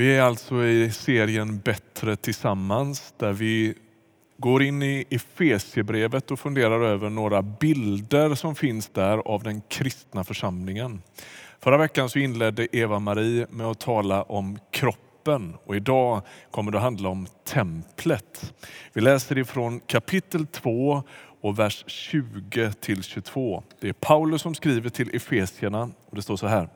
Vi är alltså i serien Bättre tillsammans där vi går in i Efesiebrevet och funderar över några bilder som finns där av den kristna församlingen. Förra veckan så inledde Eva-Marie med att tala om kroppen och idag kommer det att handla om templet. Vi läser ifrån kapitel 2 och vers 20 till 22. Det är Paulus som skriver till Efesierna och det står så här.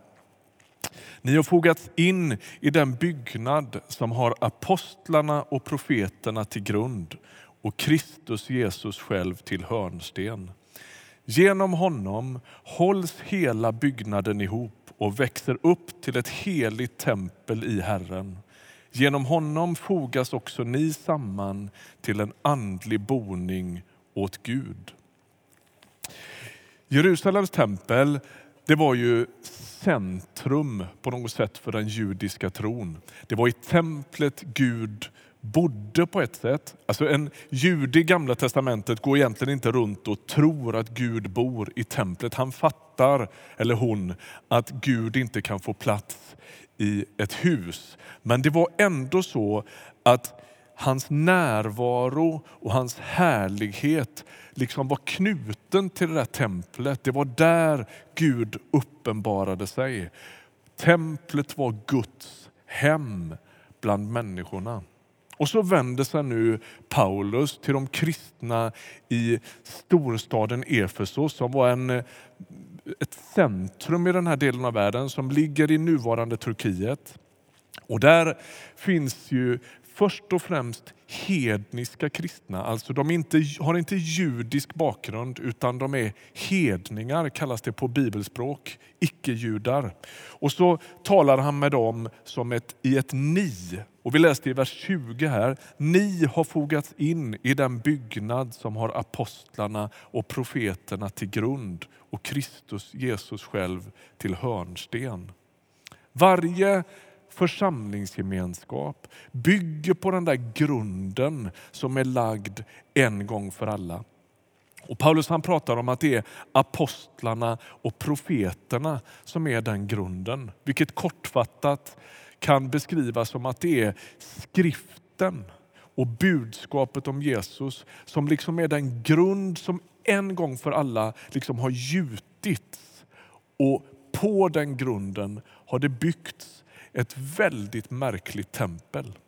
Ni har fogats in i den byggnad som har apostlarna och profeterna till grund och Kristus Jesus själv till hörnsten. Genom honom hålls hela byggnaden ihop och växer upp till ett heligt tempel i Herren. Genom honom fogas också ni samman till en andlig boning åt Gud. Jerusalems tempel det var ju centrum på något sätt för den judiska tron. Det var i templet Gud bodde på ett sätt. Alltså en jude i gamla testamentet går egentligen inte runt och tror att Gud bor i templet. Han fattar, eller hon, att Gud inte kan få plats i ett hus. Men det var ändå så att hans närvaro och hans härlighet liksom var knuten till det där templet. Det var där Gud uppenbarade sig. Templet var Guds hem bland människorna. Och så vänder sig nu Paulus till de kristna i storstaden Efesos som var en, ett centrum i den här delen av världen som ligger i nuvarande Turkiet. Och där finns ju först och främst hedniska kristna. Alltså de inte, har inte judisk bakgrund utan de är hedningar, kallas det på bibelspråk, icke-judar. Och så talar han med dem som ett, i ett ni. Och vi läste i vers 20 här, ni har fogats in i den byggnad som har apostlarna och profeterna till grund och Kristus Jesus själv till hörnsten. Varje församlingsgemenskap bygger på den där grunden som är lagd en gång för alla. Och Paulus han pratar om att det är apostlarna och profeterna som är den grunden. Vilket kortfattat kan beskrivas som att det är skriften och budskapet om Jesus som liksom är den grund som en gång för alla liksom har gjutits. Och på den grunden har det byggts ett väldigt märkligt tempel.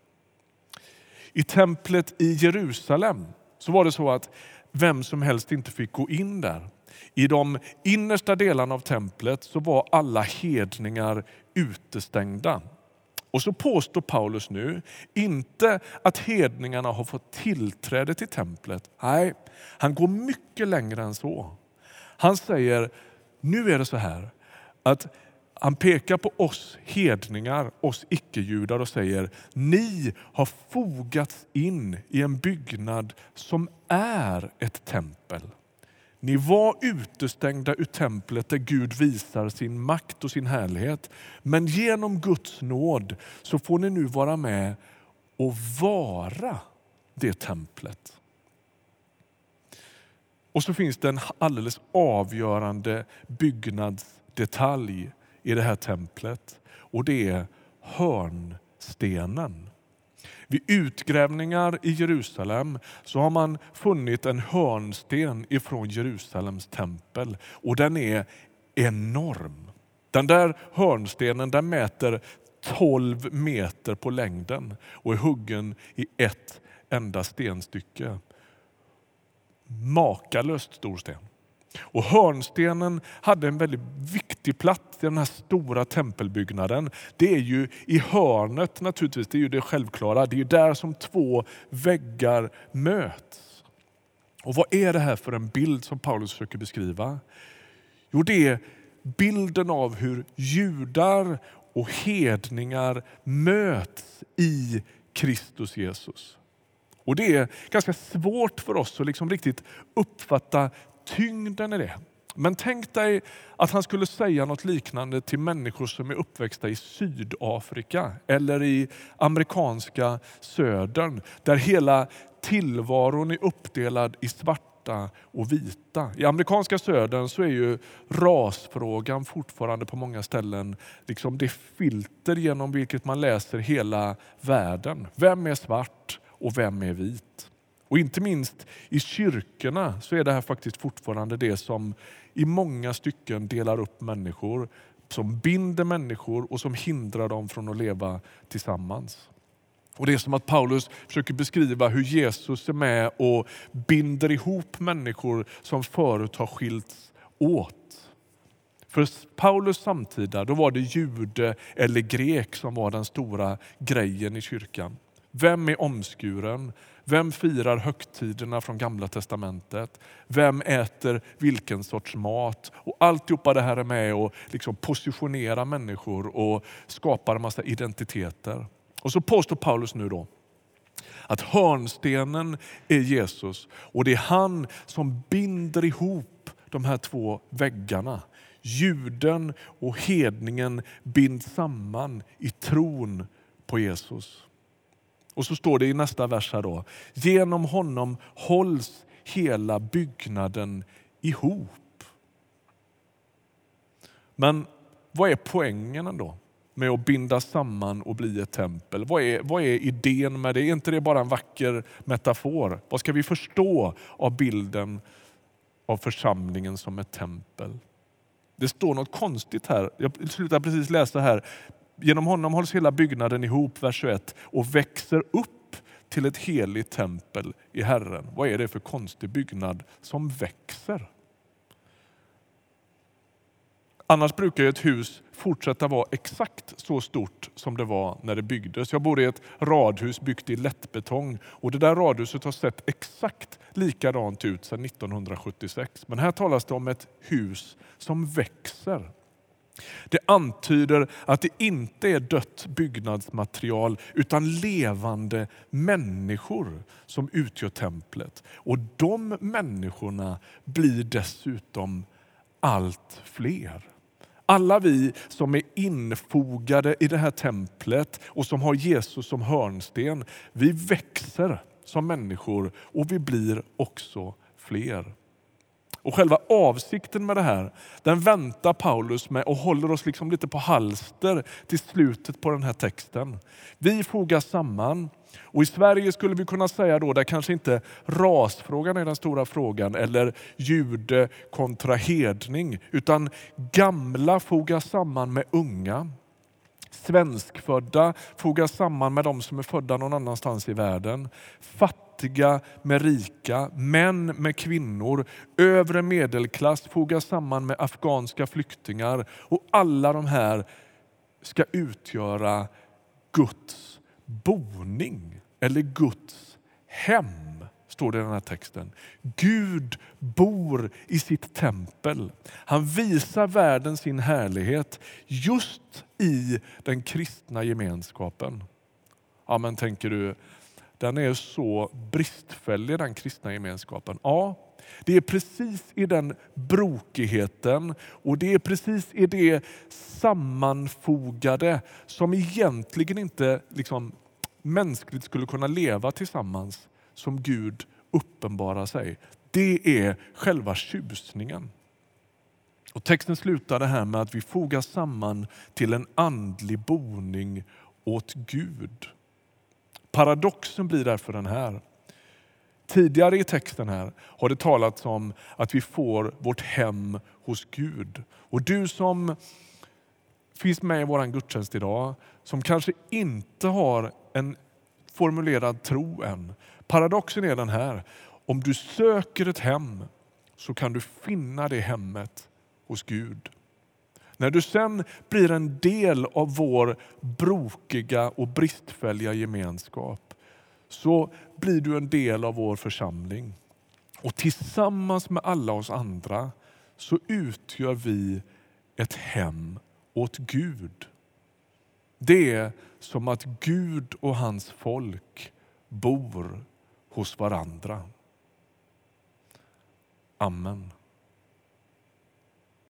I templet i Jerusalem så var det så att vem som helst inte fick gå in där. I de innersta delarna av templet så var alla hedningar utestängda. Och så påstår Paulus nu, inte att hedningarna har fått tillträde till templet. Nej, han går mycket längre än så. Han säger, nu är det så här att han pekar på oss hedningar, oss icke-judar och säger ni har fogats in i en byggnad som är ett tempel. Ni var utestängda ur templet där Gud visar sin makt och sin härlighet. Men genom Guds nåd så får ni nu vara med och vara det templet. Och så finns det en alldeles avgörande byggnadsdetalj i det här templet och det är hörnstenen. Vid utgrävningar i Jerusalem så har man funnit en hörnsten ifrån Jerusalems tempel och den är enorm. Den där hörnstenen den mäter 12 meter på längden och är huggen i ett enda stenstycke. Makalöst stor sten. Och hörnstenen hade en väldigt viktig plats i den här stora tempelbyggnaden. Det är ju i hörnet naturligtvis, det är ju det självklara. Det är ju där som två väggar möts. Och vad är det här för en bild som Paulus försöker beskriva? Jo, det är bilden av hur judar och hedningar möts i Kristus Jesus. Och Det är ganska svårt för oss att liksom riktigt uppfatta tyngden i det. Men tänk dig att han skulle säga något liknande till människor som är uppväxta i Sydafrika eller i amerikanska södern där hela tillvaron är uppdelad i svarta och vita. I amerikanska södern så är ju rasfrågan fortfarande på många ställen liksom det filter genom vilket man läser hela världen. Vem är svart och vem är vit? Och inte minst i kyrkorna så är det här faktiskt fortfarande det som i många stycken delar upp människor, som binder människor och som hindrar dem från att leva tillsammans. Och Det är som att Paulus försöker beskriva hur Jesus är med och binder ihop människor som förut har skilts åt. För Paulus samtida då var det jude eller grek som var den stora grejen i kyrkan. Vem är omskuren? Vem firar högtiderna från Gamla Testamentet? Vem äter vilken sorts mat? Och Alltihopa det här är med och liksom positionera människor och skapar en massa identiteter. Och så påstår Paulus nu då att hörnstenen är Jesus och det är han som binder ihop de här två väggarna. Juden och hedningen binds samman i tron på Jesus. Och så står det i nästa vers här då. Genom honom hålls hela byggnaden ihop. Men vad är poängen ändå med att binda samman och bli ett tempel? Vad är, vad är idén med det? Är inte det bara en vacker metafor? Vad ska vi förstå av bilden av församlingen som ett tempel? Det står något konstigt här. Jag slutar precis läsa här. Genom honom hålls hela byggnaden ihop, vers 21, och växer upp till ett heligt tempel i Herren. Vad är det för konstig byggnad som växer? Annars brukar ett hus fortsätta vara exakt så stort som det var när det byggdes. Jag bor i ett radhus byggt i lättbetong och det där radhuset har sett exakt likadant ut sedan 1976. Men här talas det om ett hus som växer. Det antyder att det inte är dött byggnadsmaterial utan levande människor som utgör templet. Och de människorna blir dessutom allt fler. Alla vi som är infogade i det här templet och som har Jesus som hörnsten, vi växer som människor och vi blir också fler. Och själva avsikten med det här, den väntar Paulus med och håller oss liksom lite på halster till slutet på den här texten. Vi fogas samman och i Sverige skulle vi kunna säga då, där kanske inte rasfrågan är den stora frågan eller jude kontra hedning, utan gamla fogas samman med unga. Svenskfödda fogas samman med de som är födda någon annanstans i världen. Fattiga med rika, män med kvinnor, övre medelklass fogas samman med afghanska flyktingar. Och alla de här ska utgöra Guds boning eller Guds hem, står det i den här texten. Gud bor i sitt tempel. Han visar världen sin härlighet just i den kristna gemenskapen. Ja, men tänker du, den är så bristfällig den kristna gemenskapen. Ja, det är precis i den brokigheten och det är precis i det sammanfogade som egentligen inte liksom, mänskligt skulle kunna leva tillsammans som Gud uppenbarar sig. Det är själva tjusningen. Och texten slutar det här med att vi fogas samman till en andlig boning åt Gud. Paradoxen blir därför den här. Tidigare i texten här har det talats om att vi får vårt hem hos Gud. Och du som finns med i vår gudstjänst idag, som kanske inte har en formulerad tro än. Paradoxen är den här, om du söker ett hem så kan du finna det hemmet hos Gud. När du sen blir en del av vår brokiga och bristfälliga gemenskap så blir du en del av vår församling. Och tillsammans med alla oss andra så utgör vi ett hem åt Gud. Det är som att Gud och hans folk bor hos varandra. Amen.